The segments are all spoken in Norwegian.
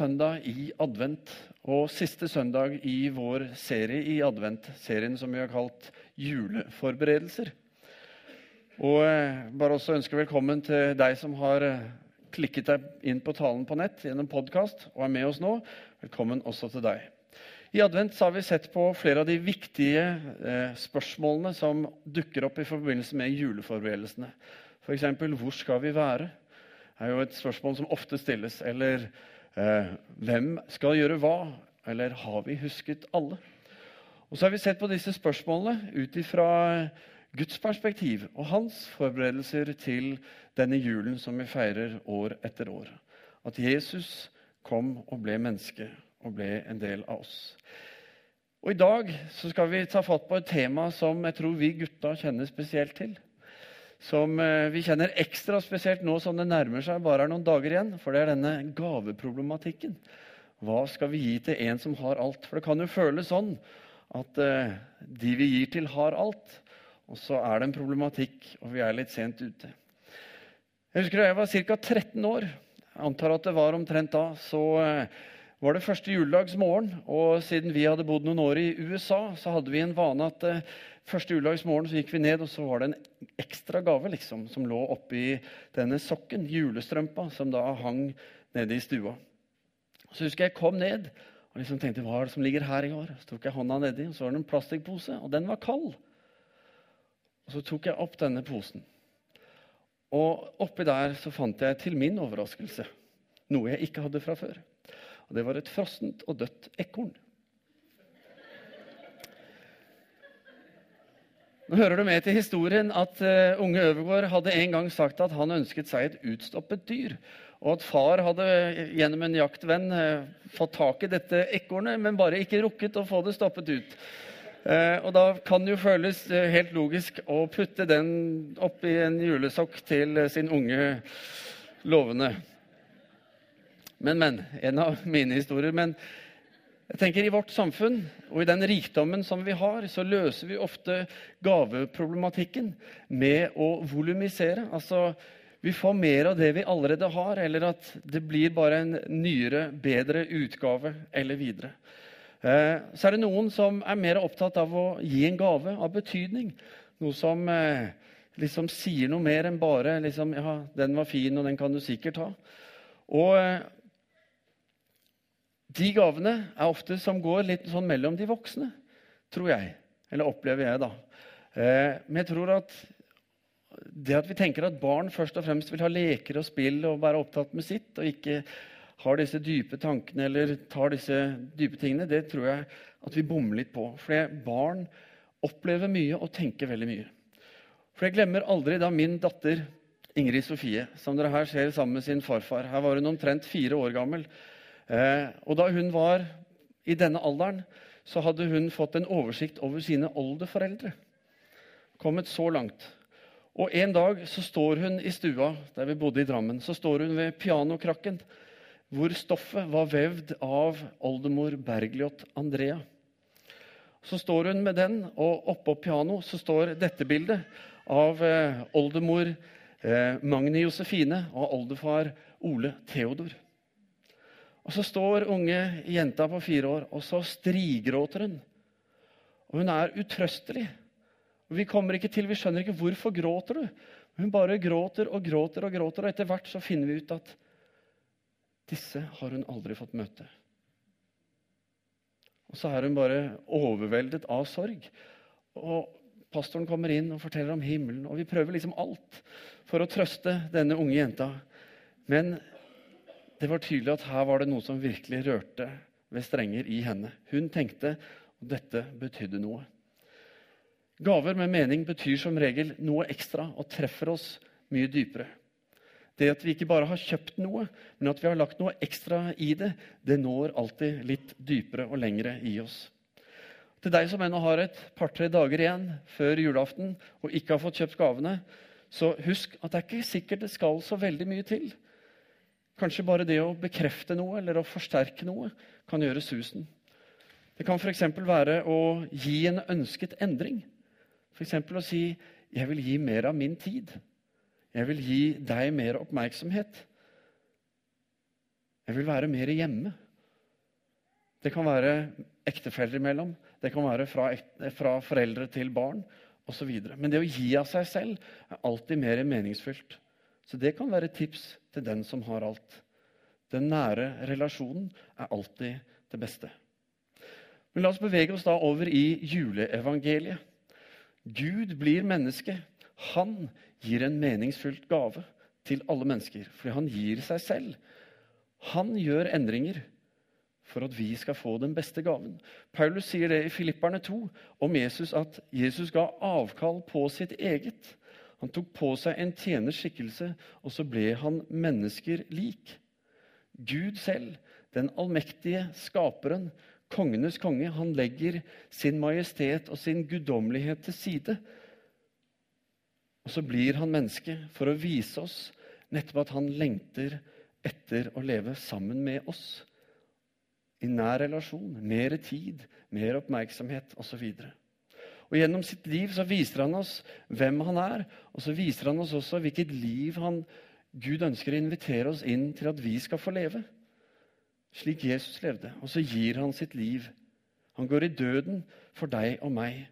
søndag i advent og siste søndag i vår serie i advent, serien som vi har kalt Juleforberedelser. Og eh, bare også ønske velkommen til deg som har eh, klikket deg inn på talen på nett gjennom podkast og er med oss nå. Velkommen også til deg. I advent har vi sett på flere av de viktige eh, spørsmålene som dukker opp i forbindelse med juleforberedelsene. F.eks.: Hvor skal vi være? Det er jo et spørsmål som ofte stilles. Eller hvem skal gjøre hva? Eller har vi husket alle? Og så har vi sett på disse spørsmålene ut ifra Guds perspektiv og hans forberedelser til denne julen som vi feirer år etter år. At Jesus kom og ble menneske og ble en del av oss. Og I dag så skal vi ta fatt på et tema som jeg tror vi gutta kjenner spesielt til som eh, vi kjenner ekstra spesielt nå som det nærmer seg bare er noen dager igjen. For det er denne gaveproblematikken. Hva skal vi gi til en som har alt? For det kan jo føles sånn at uh, de vi gir til, har alt. Og så er det en problematikk, og vi er litt sent ute. Jeg husker da jeg var ca. 13 år. Jeg antar at det var omtrent da. så... Uh, var det første juledagsmorgen, og siden vi hadde bodd noen år i USA, så hadde vi en vane at uh, Første juledagsmorgen så gikk vi ned, og så var det en ekstra gave liksom, som lå oppi denne sokken, julestrømpa, som da hang nede i stua. Så husker jeg kom ned og liksom tenkte hva er det som ligger her i år? Så tok jeg hånda nedi, og så var det en plastikkpose, og den var kald. Og Så tok jeg opp denne posen. Og oppi der så fant jeg til min overraskelse noe jeg ikke hadde fra før. Og Det var et frossent og dødt ekorn. Nå hører du med til historien at uh, unge Øvergård hadde en gang sagt at han ønsket seg et utstoppet dyr. Og at far hadde gjennom en jaktvenn uh, fått tak i dette ekornet, men bare ikke rukket å få det stoppet ut. Og da kan det jo føles helt logisk å putte den oppi en julesokk til sin unge lovende. Men, men. En av mine historier. Men jeg tenker I vårt samfunn og i den rikdommen som vi har, så løser vi ofte gaveproblematikken med å volumisere. Altså, vi får mer av det vi allerede har, eller at det blir bare en nyere, bedre utgave eller videre. Eh, så er det noen som er mer opptatt av å gi en gave av betydning. Noe som eh, liksom sier noe mer enn bare liksom, ja, 'den var fin, og den kan du sikkert ha'. Og eh, de gavene er ofte som går litt sånn mellom de voksne, tror jeg. Eller opplever jeg, da. Eh, men jeg tror at det at vi tenker at barn først og fremst vil ha leker og spill og være opptatt med sitt, og ikke har disse dype tankene eller tar disse dype tingene, det tror jeg at vi bommer litt på. For barn opplever mye og tenker veldig mye. For jeg glemmer aldri da min datter Ingrid Sofie, som dere her ser sammen med sin farfar Her var hun omtrent fire år gammel. Eh, og da hun var i denne alderen, så hadde hun fått en oversikt over sine oldeforeldre. Kommet så langt. Og En dag så står hun i stua der vi bodde i Drammen, så står hun ved pianokrakken, hvor stoffet var vevd av oldemor Bergljot Andrea. Så står hun med den, og oppå pianoet så står dette bildet av eh, oldemor eh, Magni Josefine og oldefar Ole Theodor. Og så står unge jenta på fire år, og så strigråter hun. Og hun er utrøstelig. Og Vi kommer ikke til, vi skjønner ikke hvorfor gråter du. Hun bare gråter og gråter og gråter, og etter hvert så finner vi ut at disse har hun aldri fått møte. Og så er hun bare overveldet av sorg. Og pastoren kommer inn og forteller om himmelen, og vi prøver liksom alt for å trøste denne unge jenta. Men det var tydelig at her var det noe som virkelig rørte ved strenger i henne. Hun tenkte at dette betydde noe. Gaver med mening betyr som regel noe ekstra og treffer oss mye dypere. Det at vi ikke bare har kjøpt noe, men at vi har lagt noe ekstra i det, det når alltid litt dypere og lengre i oss. Til deg som ennå har et par-tre dager igjen før julaften og ikke har fått kjøpt gavene, så husk at det er ikke sikkert det skal så veldig mye til. Kanskje bare det å bekrefte noe eller å forsterke noe kan gjøre susen. Det kan f.eks. være å gi en ønsket endring. F.eks. å si 'Jeg vil gi mer av min tid'. 'Jeg vil gi deg mer oppmerksomhet'. Jeg vil være mer hjemme. Det kan være ektefeller imellom, det kan være fra, fra foreldre til barn osv. Men det å gi av seg selv er alltid mer meningsfylt. Så det kan være tips til den som har alt. Den nære relasjonen er alltid det beste. Men la oss bevege oss da over i juleevangeliet. Gud blir menneske. Han gir en meningsfylt gave til alle mennesker, fordi han gir seg selv. Han gjør endringer for at vi skal få den beste gaven. Paulus sier det i Filipperne 2 om Jesus at Jesus ga avkall på sitt eget. Han tok på seg en tjeners skikkelse, og så ble han mennesker lik. Gud selv, den allmektige skaperen, kongenes konge, han legger sin majestet og sin guddommelighet til side. Og så blir han menneske for å vise oss nettopp at han lengter etter å leve sammen med oss i nær relasjon, mer tid, mer oppmerksomhet osv. Og Gjennom sitt liv så viser han oss hvem han er, og så viser han oss også hvilket liv han, Gud ønsker å invitere oss inn til at vi skal få leve. Slik Jesus levde. Og så gir han sitt liv. Han går i døden for deg og meg.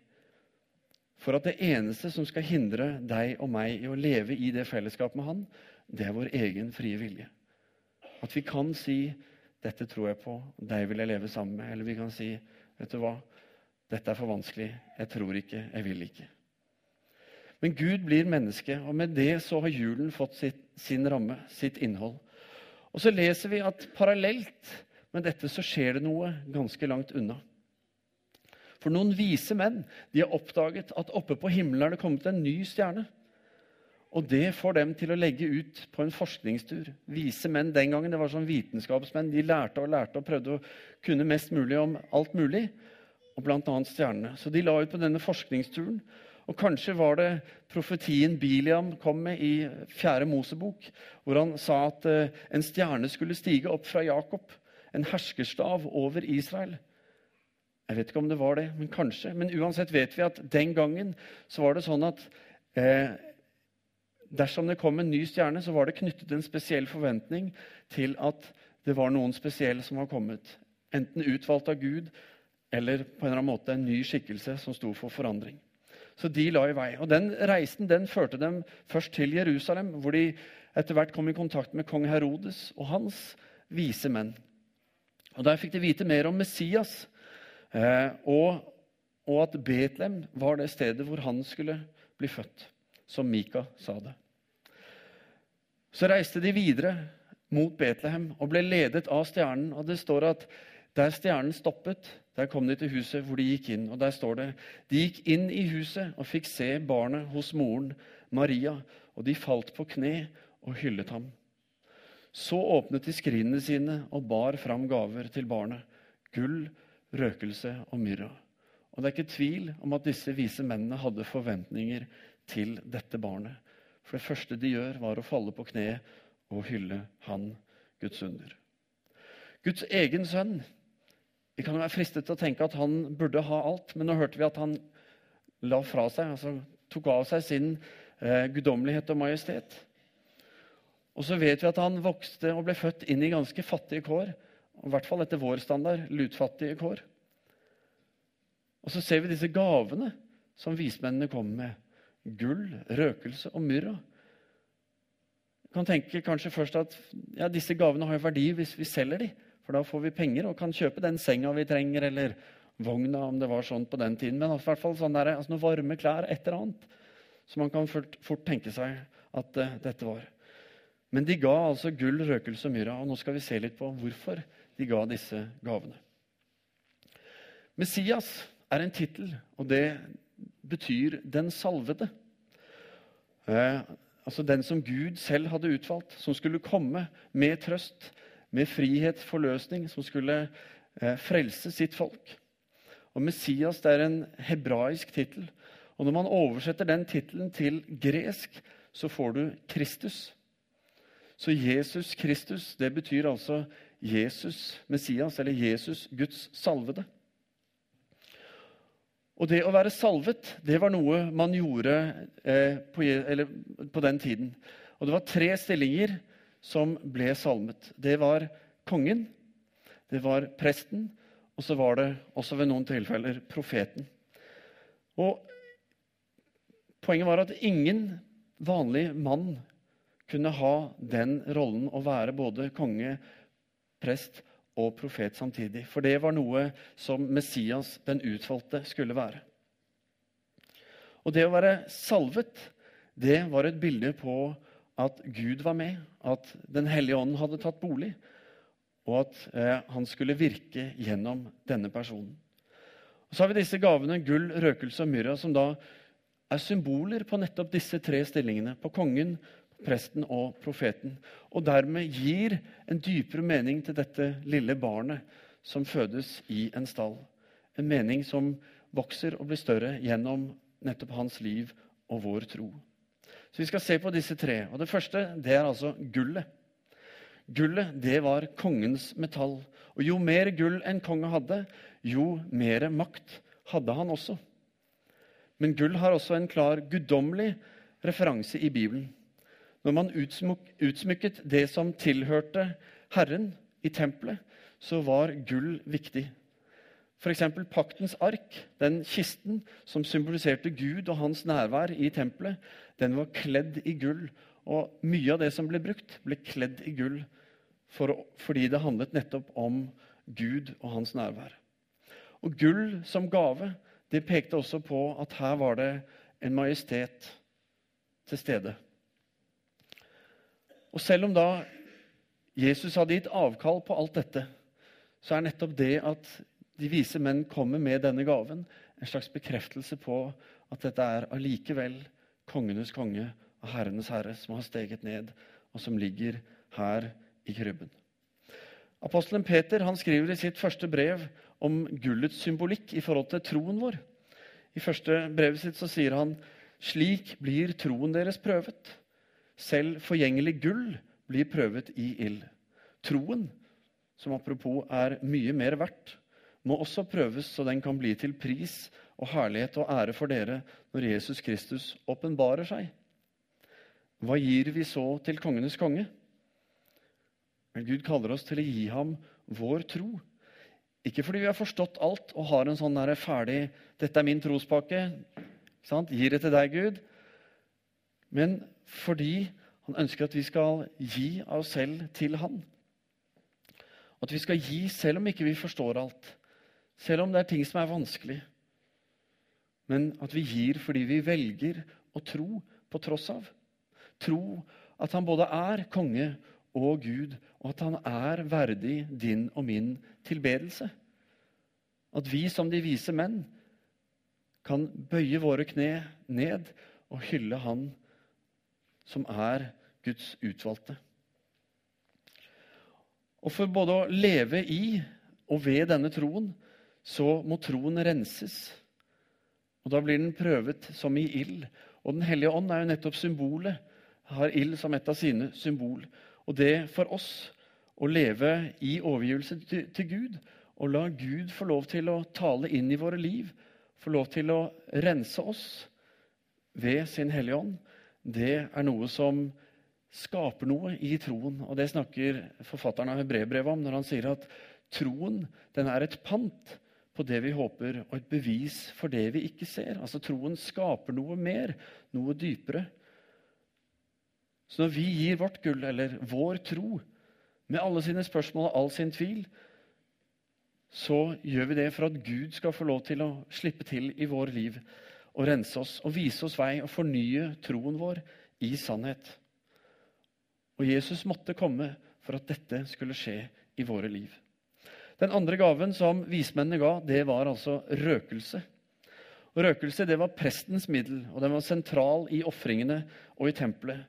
For at det eneste som skal hindre deg og meg i å leve i det fellesskapet med han, det er vår egen frie vilje. At vi kan si 'Dette tror jeg på. Deg vil jeg leve sammen med.' Eller vi kan si 'Vet du hva? Dette er for vanskelig. Jeg tror ikke. Jeg vil ikke.' Men Gud blir menneske, og med det så har julen fått sitt, sin ramme, sitt innhold. Og så leser vi at parallelt med dette så skjer det noe ganske langt unna. For noen vise menn de har oppdaget at oppe på himmelen er det kommet en ny stjerne. Og det får dem til å legge ut på en forskningstur. Vise menn den gangen det var sånn vitenskapsmenn. De lærte og lærte og prøvde å kunne mest mulig om alt mulig, og bl.a. stjernene. Så de la ut på denne forskningsturen. Og kanskje var det profetien Biliam kom med i 4. Mosebok, hvor han sa at uh, en stjerne skulle stige opp fra Jakob, en herskerstav over Israel. Jeg vet ikke om det var det, men kanskje. Men uansett vet vi at den gangen så var det sånn at eh, dersom det kom en ny stjerne, så var det knyttet en spesiell forventning til at det var noen spesielle som var kommet. Enten utvalgt av Gud eller på en eller annen måte en ny skikkelse som sto for forandring. Så de la i vei. Og Den reisen den førte dem først til Jerusalem, hvor de etter hvert kom i kontakt med kong Herodes og hans vise menn. Og Der fikk de vite mer om Messias, eh, og, og at Betlehem var det stedet hvor han skulle bli født som Mika sa det. Så reiste de videre mot Betlehem og ble ledet av stjernen. Og det står at der stjernen stoppet, der kom de til huset hvor de gikk inn. Og der står det de gikk inn i huset og fikk se barnet hos moren Maria, og de falt på kne og hyllet ham. Så åpnet de skrinene sine og bar fram gaver til barnet. Gull, røkelse og myrra. Og det er ikke tvil om at disse vise mennene hadde forventninger til dette barnet. For det første de gjør, var å falle på kne og hylle han, Guds under. Guds egen sønn. Vi kan være fristet til å tenke at han burde ha alt, men nå hørte vi at han la fra seg, altså tok av seg sin eh, guddommelighet og majestet. Og så vet vi at han vokste og ble født inn i ganske fattige kår. I hvert fall etter vår standard lutfattige kår. Og så ser vi disse gavene som vismennene kommer med gull, røkelse og myrra. Du kan tenke kanskje først at ja, disse gavene har jo verdi hvis vi selger dem. For da får vi penger og kan kjøpe den senga vi trenger, eller vogna, om det var sånn på den tiden. Men i hvert fall sånn der, altså noen varme klær, et eller annet. Så man kan fort, fort tenke seg at uh, dette var. Men de ga altså gull, røkelse og myrra. Og nå skal vi se litt på hvorfor de ga disse gavene. Messias er en tittel, og det betyr 'den salvede'. Eh, altså den som Gud selv hadde utvalgt, som skulle komme med trøst, med frihetsforløsning som skulle eh, frelse sitt folk. Og Messias det er en hebraisk tittel. Og når man oversetter den tittelen til gresk, så får du Kristus. Så Jesus Kristus, det betyr altså Jesus Messias, eller Jesus Guds salvede. Og det å være salvet, det var noe man gjorde eh, på, på, den tiden. Og det var tre stillinger som ble salmet. Det var kongen, det var presten, og så var det også ved noen tilfeller profeten. Og Poenget var at ingen vanlig mann kunne ha den rollen å være både konge, prest og profet samtidig. For det var noe som Messias, den utvalgte, skulle være. Og det å være salvet, det var et bilde på at Gud var med, at Den hellige ånden hadde tatt bolig, og at eh, han skulle virke gjennom denne personen. Og Så har vi disse gavene gull, røkelse og myrra, som da er symboler på nettopp disse tre stillingene. På kongen, presten og profeten. Og dermed gir en dypere mening til dette lille barnet som fødes i en stall. En mening som vokser og blir større gjennom nettopp hans liv og vår tro. Så Vi skal se på disse tre. Og Det første det er altså gullet. Gullet det var kongens metall. Og Jo mer gull en konge hadde, jo mer makt hadde han også. Men gull har også en klar guddommelig referanse i Bibelen. Når man utsmykket det som tilhørte Herren i tempelet, så var gull viktig. F.eks. paktens ark, den kisten som symboliserte Gud og hans nærvær i tempelet, den var kledd i gull. Og mye av det som ble brukt, ble kledd i gull for, fordi det handlet nettopp om Gud og hans nærvær. Og gull som gave det pekte også på at her var det en majestet til stede. Og selv om da Jesus hadde gitt avkall på alt dette, så er nettopp det at de vise menn kommer med denne gaven, en slags bekreftelse på at dette er allikevel kongenes konge og herrenes herre som har steget ned, og som ligger her i krybben. Apostelen Peter han skriver i sitt første brev om gullets symbolikk i forhold til troen vår. I første brevet sitt så sier han slik blir troen deres prøvet. Selv forgjengelig gull blir prøvet i ild. Troen, som apropos er mye mer verdt, må også prøves så den kan bli til pris og herlighet og ære for dere når Jesus Kristus åpenbarer seg. Hva gir vi så til kongenes konge? Men Gud kaller oss til å gi ham vår tro. Ikke fordi vi har forstått alt og har en sånn der ferdig 'Dette er min trospakke. Gir det til deg, Gud.' Men fordi han ønsker at vi skal gi av oss selv til han. At vi skal gi selv om ikke vi forstår alt. Selv om det er ting som er vanskelig. Men at vi gir fordi vi velger å tro på tross av. Tro at han både er konge og Gud, og at han er verdig din og min tilbedelse. At vi som de vise menn kan bøye våre kne ned og hylle Han som er Guds utvalgte. Og For både å leve i og ved denne troen så må troen renses. Og Da blir den prøvet som i ild. Og Den hellige ånd er jo nettopp symbolet. Har ild som et av sine symbol. Og det for oss å leve i overgivelse til, Gud og la Gud få lov til å tale inn i våre liv, få lov til å rense oss ved sin Hellige Ånd, det er noe som skaper noe i troen. Og Det snakker forfatteren av Hebrevbrevet om når han sier at troen den er et pant på det vi håper, og et bevis for det vi ikke ser. Altså Troen skaper noe mer, noe dypere. Så når vi gir vårt gull, eller vår tro, med alle sine spørsmål og all sin tvil, så gjør vi det for at Gud skal få lov til å slippe til i vår liv og rense oss og vise oss vei og fornye troen vår i sannhet. Og Jesus måtte komme for at dette skulle skje i våre liv. Den andre gaven som vismennene ga, det var altså røkelse. Og Røkelse det var prestens middel, og den var sentral i ofringene og i tempelet.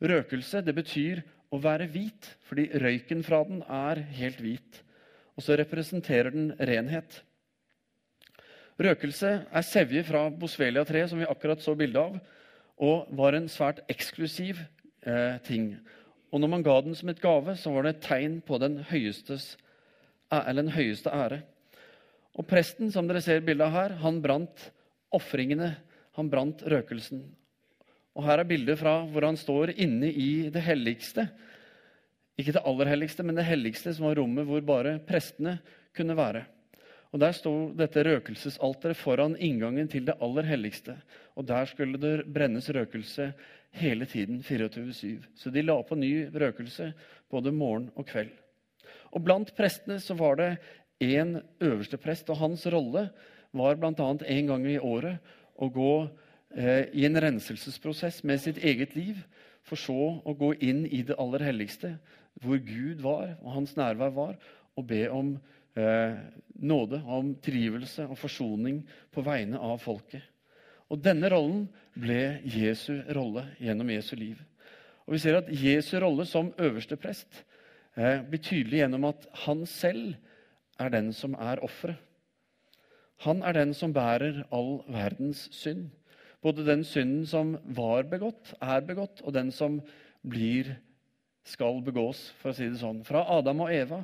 Røkelse det betyr å være hvit, fordi røyken fra den er helt hvit. Og så representerer den renhet. Røkelse er sevje fra bosvelia-treet, som vi akkurat så bilde av, og var en svært eksklusiv eh, ting. Og når man ga den som et gave, så var det et tegn på den, høyestes, den høyeste ære. Og presten, som dere ser bildet av her, han brant ofringene. Han brant røkelsen. Og Her er bildet fra hvor han står inne i det helligste. Ikke det aller helligste, men det helligste, som var rommet hvor bare prestene kunne være. Og Der sto dette røkelsesalteret foran inngangen til det aller helligste. Og Der skulle det brennes røkelse hele tiden, 24-7. Så de la på ny røkelse både morgen og kveld. Og Blant prestene så var det én øversteprest, og hans rolle var bl.a. en gang i året å gå eh, i en renselsesprosess med sitt eget liv, for så å gå inn i det aller helligste, hvor Gud var og hans nærvær var, og be om eh, nåde, om trivelse og forsoning på vegne av folket. Og Denne rollen ble Jesu rolle gjennom Jesu liv. Og Vi ser at Jesu rolle som øverste prest blir tydelig gjennom at han selv er den som er offeret. Han er den som bærer all verdens synd. Både den synden som var begått, er begått, og den som blir, skal begås, for å si det sånn. Fra Adam og Eva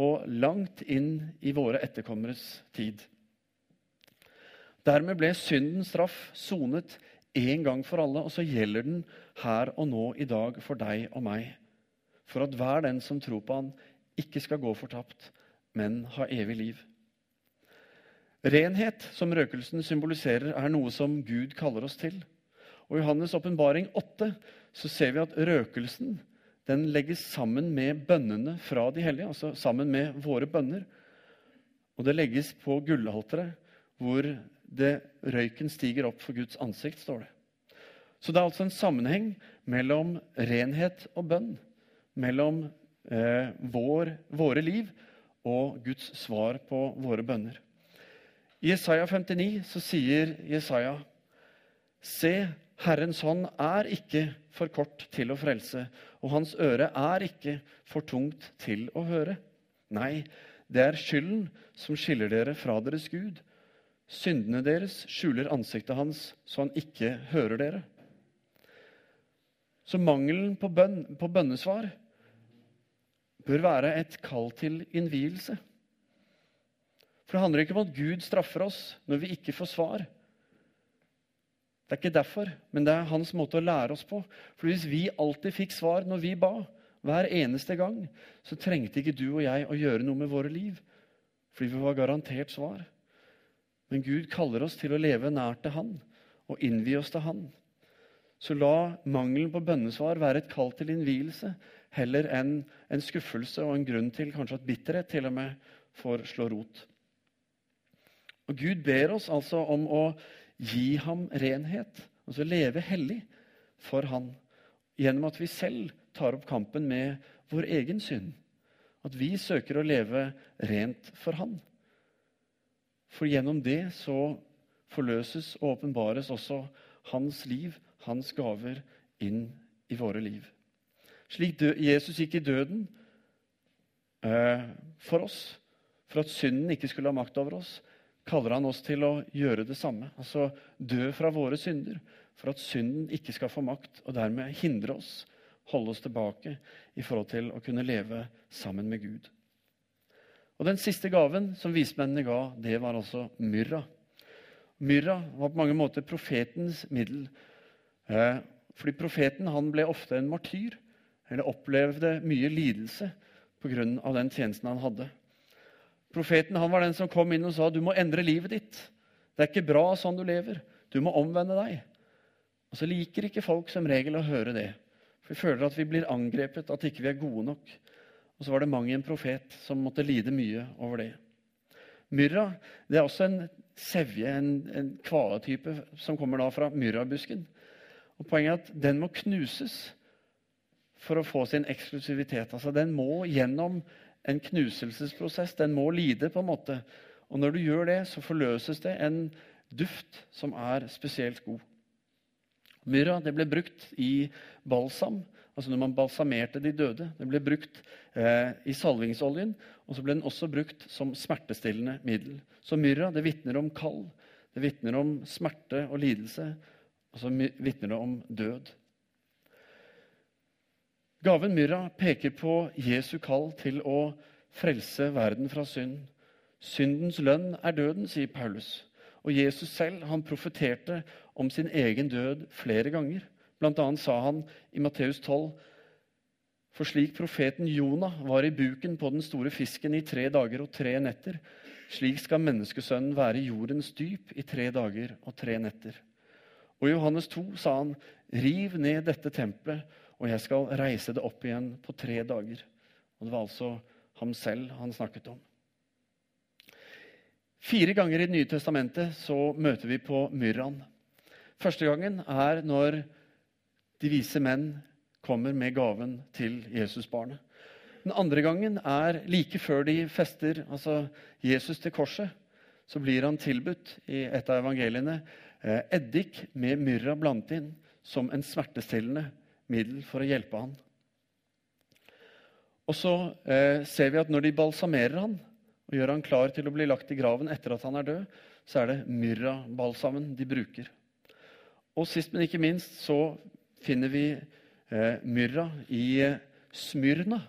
og langt inn i våre etterkommeres tid. Dermed ble syndens straff sonet en gang for alle, og så gjelder den her og nå i dag for deg og meg. For at hver den som tror på Han, ikke skal gå fortapt, men ha evig liv. Renhet, som røkelsen symboliserer, er noe som Gud kaller oss til. Og I Johannes' åpenbaring 8 så ser vi at røkelsen den legges sammen med bønnene fra de hellige, altså sammen med våre bønner. Og det legges på gullalteret, hvor det, røyken stiger opp for Guds ansikt, står det. Så det er altså en sammenheng mellom renhet og bønn. Mellom eh, vår, våre liv og Guds svar på våre bønner. I Jesaja 59 så sier Jesaja Se, Herrens hånd er ikke for kort til å frelse, og hans øre er ikke for tungt til å høre. Nei, det er skylden som skiller dere fra deres Gud. Syndene deres skjuler ansiktet hans, så han ikke hører dere. Så mangelen på, bønn, på bønnesvar bør være et kall til innvielse. For det handler ikke om at Gud straffer oss når vi ikke får svar. Det er ikke derfor, men det er hans måte å lære oss på. For hvis vi alltid fikk svar når vi ba, hver eneste gang, så trengte ikke du og jeg å gjøre noe med våre liv. Fordi vi var garantert svar. Men Gud kaller oss til å leve nær til Han og innvie oss til Han. Så la mangelen på bønnesvar være et kall til innvielse heller enn en skuffelse og en grunn til kanskje at bitterhet til og med får slå rot. Og Gud ber oss altså om å gi ham renhet, altså leve hellig for han, gjennom at vi selv tar opp kampen med vår egen synd. At vi søker å leve rent for han. For gjennom det så forløses og åpenbares også hans liv, hans gaver, inn i våre liv. Slik Jesus gikk i døden eh, for oss, for at synden ikke skulle ha makt over oss, kaller han oss til å gjøre det samme. Altså dø fra våre synder, for at synden ikke skal få makt og dermed hindre oss, holde oss tilbake i forhold til å kunne leve sammen med Gud. Og Den siste gaven som vismennene ga, det var altså myrra. Myrra var på mange måter profetens middel. Eh, fordi profeten han ble ofte en martyr, eller opplevde mye lidelse pga. den tjenesten han hadde. Profeten han var den som kom inn og sa du må endre livet ditt. Det er ikke bra sånn du lever. Du må omvende deg. Og så liker ikke folk som regel å høre det. For vi føler at vi blir angrepet, at ikke vi er gode nok. Og så var det mang en profet som måtte lide mye over det. Myrra det er også en sevje, en, en kvaletype, som kommer da fra myrrabusken. Og Poenget er at den må knuses for å få sin eksklusivitet. Altså Den må gjennom en knuselsesprosess. Den må lide, på en måte. Og når du gjør det, så forløses det en duft som er spesielt god. Myrra det ble brukt i balsam, altså når man balsamerte de døde. Det ble brukt eh, i salvingsoljen, og så ble den også brukt som smertestillende middel. Så myrra det vitner om kall, det vitner om smerte og lidelse, og så vitner det om død. Gaven myrra peker på Jesu kall til å frelse verden fra synd. Syndens lønn er døden, sier Paulus. Og Jesus selv han profeterte om sin egen død flere ganger. Blant annet sa han i Matteus 12.: For slik profeten Jonah var i buken på den store fisken i tre dager og tre netter, slik skal menneskesønnen være i jordens dyp i tre dager og tre netter. Og i Johannes 2 sa han, riv ned dette tempelet, og jeg skal reise det opp igjen på tre dager. Og det var altså ham selv han snakket om. Fire ganger i Det nye testamentet så møter vi på myrraen. Første gangen er når de vise menn kommer med gaven til Jesusbarnet. Den andre gangen er like før de fester altså Jesus til korset. Så blir han tilbudt i et av evangeliene eh, eddik med myrra blandet inn som en smertestillende middel for å hjelpe han. Og så eh, ser vi at når de balsamerer han og gjør han klar til å bli lagt i graven etter at han er død, så er det myrrabalsamen de bruker. Og sist, men ikke minst, så finner vi eh, myrra i eh, Smyrna.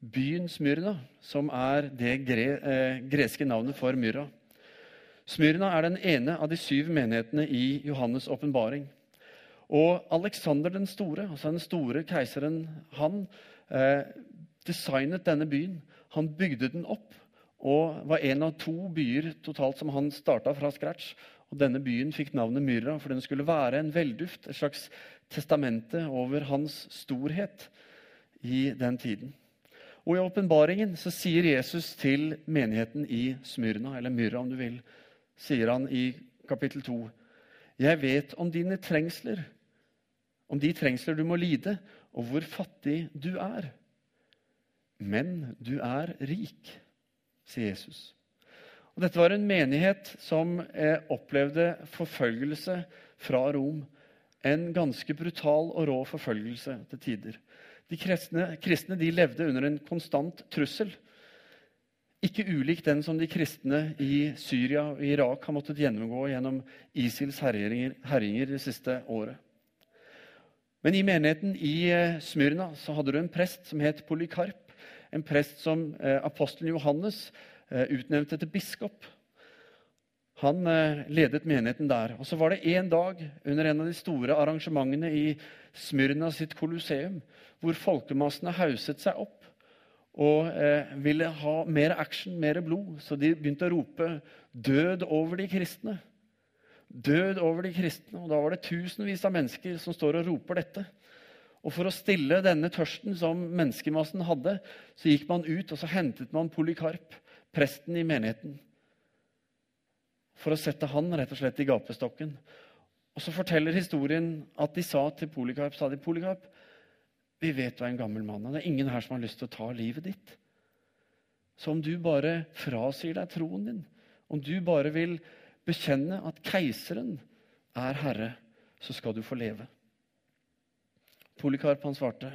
Byen Smyrna, som er det gre, eh, greske navnet for myrra. Smyrna er den ene av de syv menighetene i Johannes' åpenbaring. Og Aleksander den store, altså den store keiseren, han eh, designet denne byen. Han bygde den opp og var en av to byer totalt som han starta fra scratch. Og Denne byen fikk navnet Myrra, for den skulle være en velduft, et slags testamente over hans storhet i den tiden. Og I åpenbaringen sier Jesus til menigheten i Smyrna, eller Myrra om du vil, sier han i kapittel 2.: Jeg vet om dine trengsler, om de trengsler du må lide, og hvor fattig du er. Men du er rik sier Jesus. Og dette var en menighet som eh, opplevde forfølgelse fra Rom. En ganske brutal og rå forfølgelse til tider. De kristne, kristne de levde under en konstant trussel. Ikke ulik den som de kristne i Syria og Irak har måttet gjennomgå gjennom ISILs herjinger, herjinger det siste året. Men i menigheten i eh, Smyrna så hadde du en prest som het Polykarp en prest som eh, apostelen Johannes eh, utnevnte til biskop. Han ledet menigheten der. Og Så var det en dag under en av de store arrangementene i Smyrna sitt kolosseum, hvor folkemassene hauset seg opp og ville ha mer action, mer blod. Så de begynte å rope 'Død over de kristne'. Død over de kristne. Og Da var det tusenvis av mennesker som står og roper dette. Og For å stille denne tørsten som menneskemassen hadde, så gikk man ut og så hentet man Polykarp, presten i menigheten, for å sette han rett og slett i gapestokken. Og Så forteller historien at de sa til Polykarp sa de, Polykarp, vi vet du er en gammel mann, og det er ingen her som har lyst til å ta livet ditt. Så om du bare frasier deg troen din, om du bare vil bekjenne at keiseren er herre, så skal du få leve. Polikarp han svarte,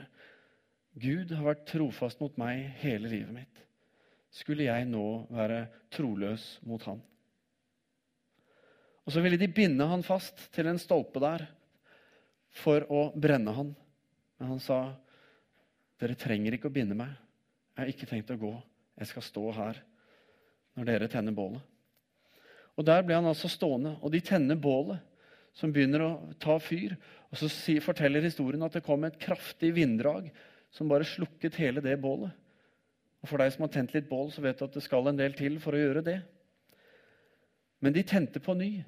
Gud har vært trofast mot meg hele livet mitt. Skulle jeg nå være troløs mot han? Og så ville de binde han fast til en stolpe der for å brenne han. Men han sa, 'Dere trenger ikke å binde meg. Jeg har ikke tenkt å gå. Jeg skal stå her når dere tenner bålet.' Og Der ble han altså stående, og de tenner bålet som begynner å ta fyr. Og Så forteller historien at det kom et kraftig vinddrag som bare slukket hele det bålet. Og For deg som har tent litt bål, så vet du at det skal en del til for å gjøre det. Men de tente på ny,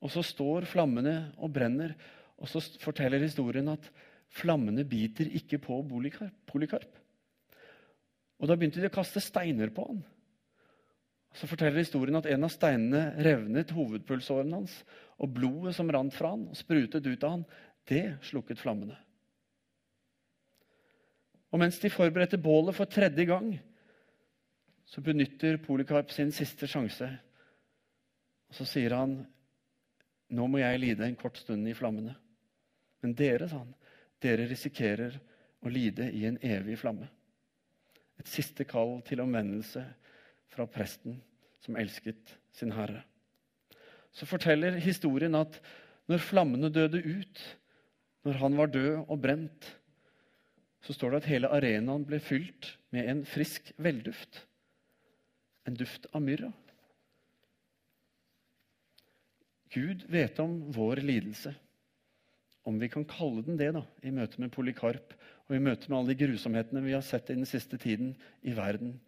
og så står flammene og brenner. Og så forteller historien at flammene biter ikke på Polikarp. Og Da begynte de å kaste steiner på han. Så forteller historien at en av steinene revnet hovedpulsåren hans, og blodet som rant fra han og sprutet ut av han, det slukket flammene. Og mens de forberedte bålet for tredje gang, så benytter Polikarp sin siste sjanse. Og så sier han, 'Nå må jeg lide en kort stund i flammene.' Men dere, sa han, dere risikerer å lide i en evig flamme. Et siste kall til omvendelse fra presten som elsket sin herre. Så forteller historien at når flammene døde ut, når han var død og brent, så står det at hele arenaen ble fylt med en frisk velduft. En duft av myrra. Gud vet om vår lidelse. om vi kan kalle den det da, i møte med Polikarp og i møte med alle de grusomhetene vi har sett i den siste tiden i verden,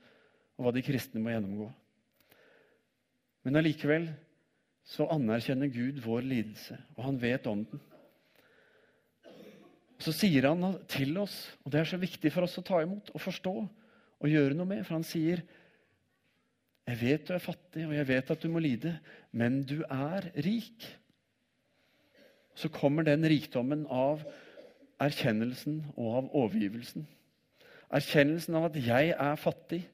og hva de kristne må gjennomgå. Men allikevel så anerkjenner Gud vår lidelse, og han vet om den. Så sier han til oss, og det er så viktig for oss å ta imot og forstå og gjøre noe med, for han sier jeg vet du er fattig, og jeg vet at du må lide, men du er rik. Så kommer den rikdommen av erkjennelsen og av overgivelsen. Erkjennelsen av at jeg er fattig.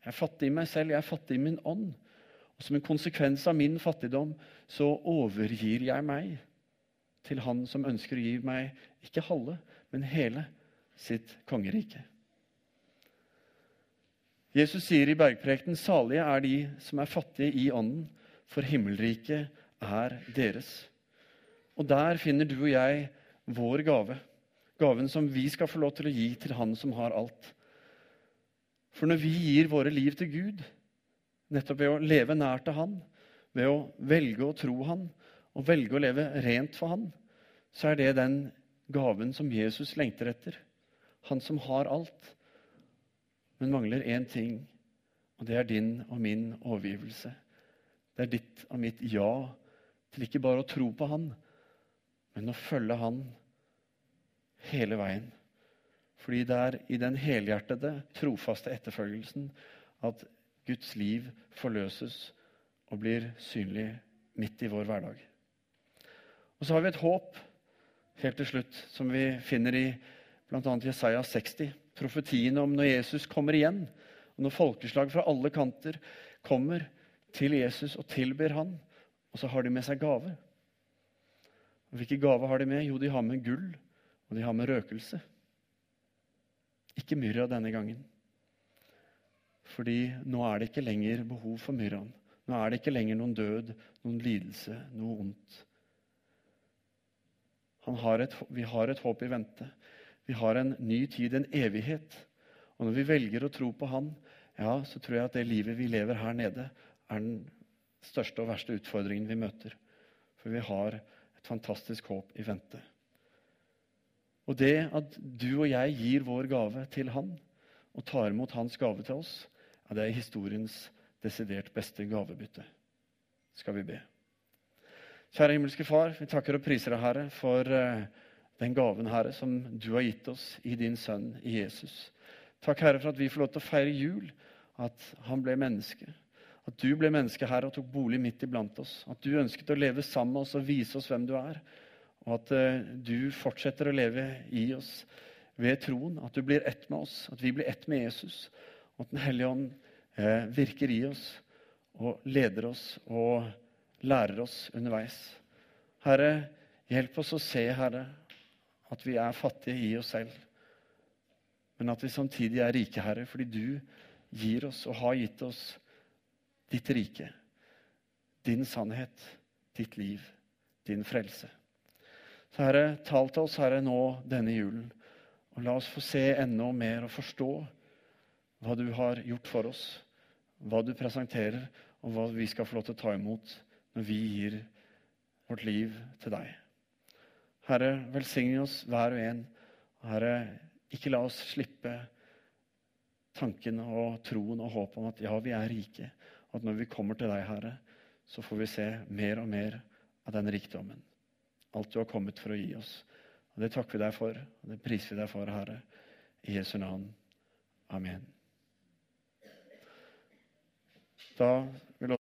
Jeg er fattig i meg selv, jeg er fattig i min ånd. Og Som en konsekvens av min fattigdom så overgir jeg meg til Han som ønsker å gi meg ikke halve, men hele sitt kongerike. Jesus sier i bergprekenen salige er de som er fattige i ånden, for himmelriket er deres. Og der finner du og jeg vår gave. Gaven som vi skal få lov til å gi til Han som har alt. For når vi gir våre liv til Gud, nettopp ved å leve nær til Han, ved å velge å tro Han og velge å leve rent for Han, så er det den gaven som Jesus lengter etter. Han som har alt, men mangler én ting, og det er din og min overgivelse. Det er ditt og mitt ja til ikke bare å tro på Han, men å følge Han hele veien. Fordi det er i den helhjertede, trofaste etterfølgelsen at Guds liv forløses og blir synlig midt i vår hverdag. Og så har vi et håp helt til slutt, som vi finner i bl.a. Jesaja 60. Profetiene om når Jesus kommer igjen, og når folkeslag fra alle kanter kommer til Jesus og tilber han, og så har de med seg gaver. Hvilke gaver har de med? Jo, de har med gull, og de har med røkelse. Ikke myrra denne gangen. Fordi nå er det ikke lenger behov for myrraen. Nå er det ikke lenger noen død, noen lidelse, noe ondt. Har et, vi har et håp i vente. Vi har en ny tid, en evighet. Og når vi velger å tro på Han, ja, så tror jeg at det livet vi lever her nede, er den største og verste utfordringen vi møter. For vi har et fantastisk håp i vente. Og det at du og jeg gir vår gave til Han og tar imot Hans gave til oss, ja, det er historiens desidert beste gavebytte. Skal vi be. Kjære himmelske Far, vi takker og priser deg, Herre, for uh, den gaven, Herre, som du har gitt oss i din sønn i Jesus. Takk, Herre, for at vi får lov til å feire jul, at han ble menneske. At du ble menneske, Herre, og tok bolig midt iblant oss. At du ønsket å leve sammen med oss og vise oss hvem du er og at eh, du fortsetter å leve i oss ved troen. At du blir ett med oss, at vi blir ett med Jesus. Og at Den hellige ånd eh, virker i oss og leder oss og lærer oss underveis. Herre, hjelp oss å se, Herre, at vi er fattige i oss selv. Men at vi samtidig er rike, Herre, fordi du gir oss og har gitt oss ditt rike. Din sannhet, ditt liv, din frelse. Så Herre, tal til oss, Herre, nå denne julen. Og la oss få se enda mer og forstå hva du har gjort for oss, hva du presenterer, og hva vi skal få lov til å ta imot når vi gir vårt liv til deg. Herre, velsigne oss hver og en. Herre, ikke la oss slippe tanken og troen og håpet om at ja, vi er rike. At når vi kommer til deg, Herre, så får vi se mer og mer av den rikdommen alt du har kommet for å gi oss. Og Det takker vi deg for, og det priser vi deg for, Herre. I Jesu navn. Amen. Da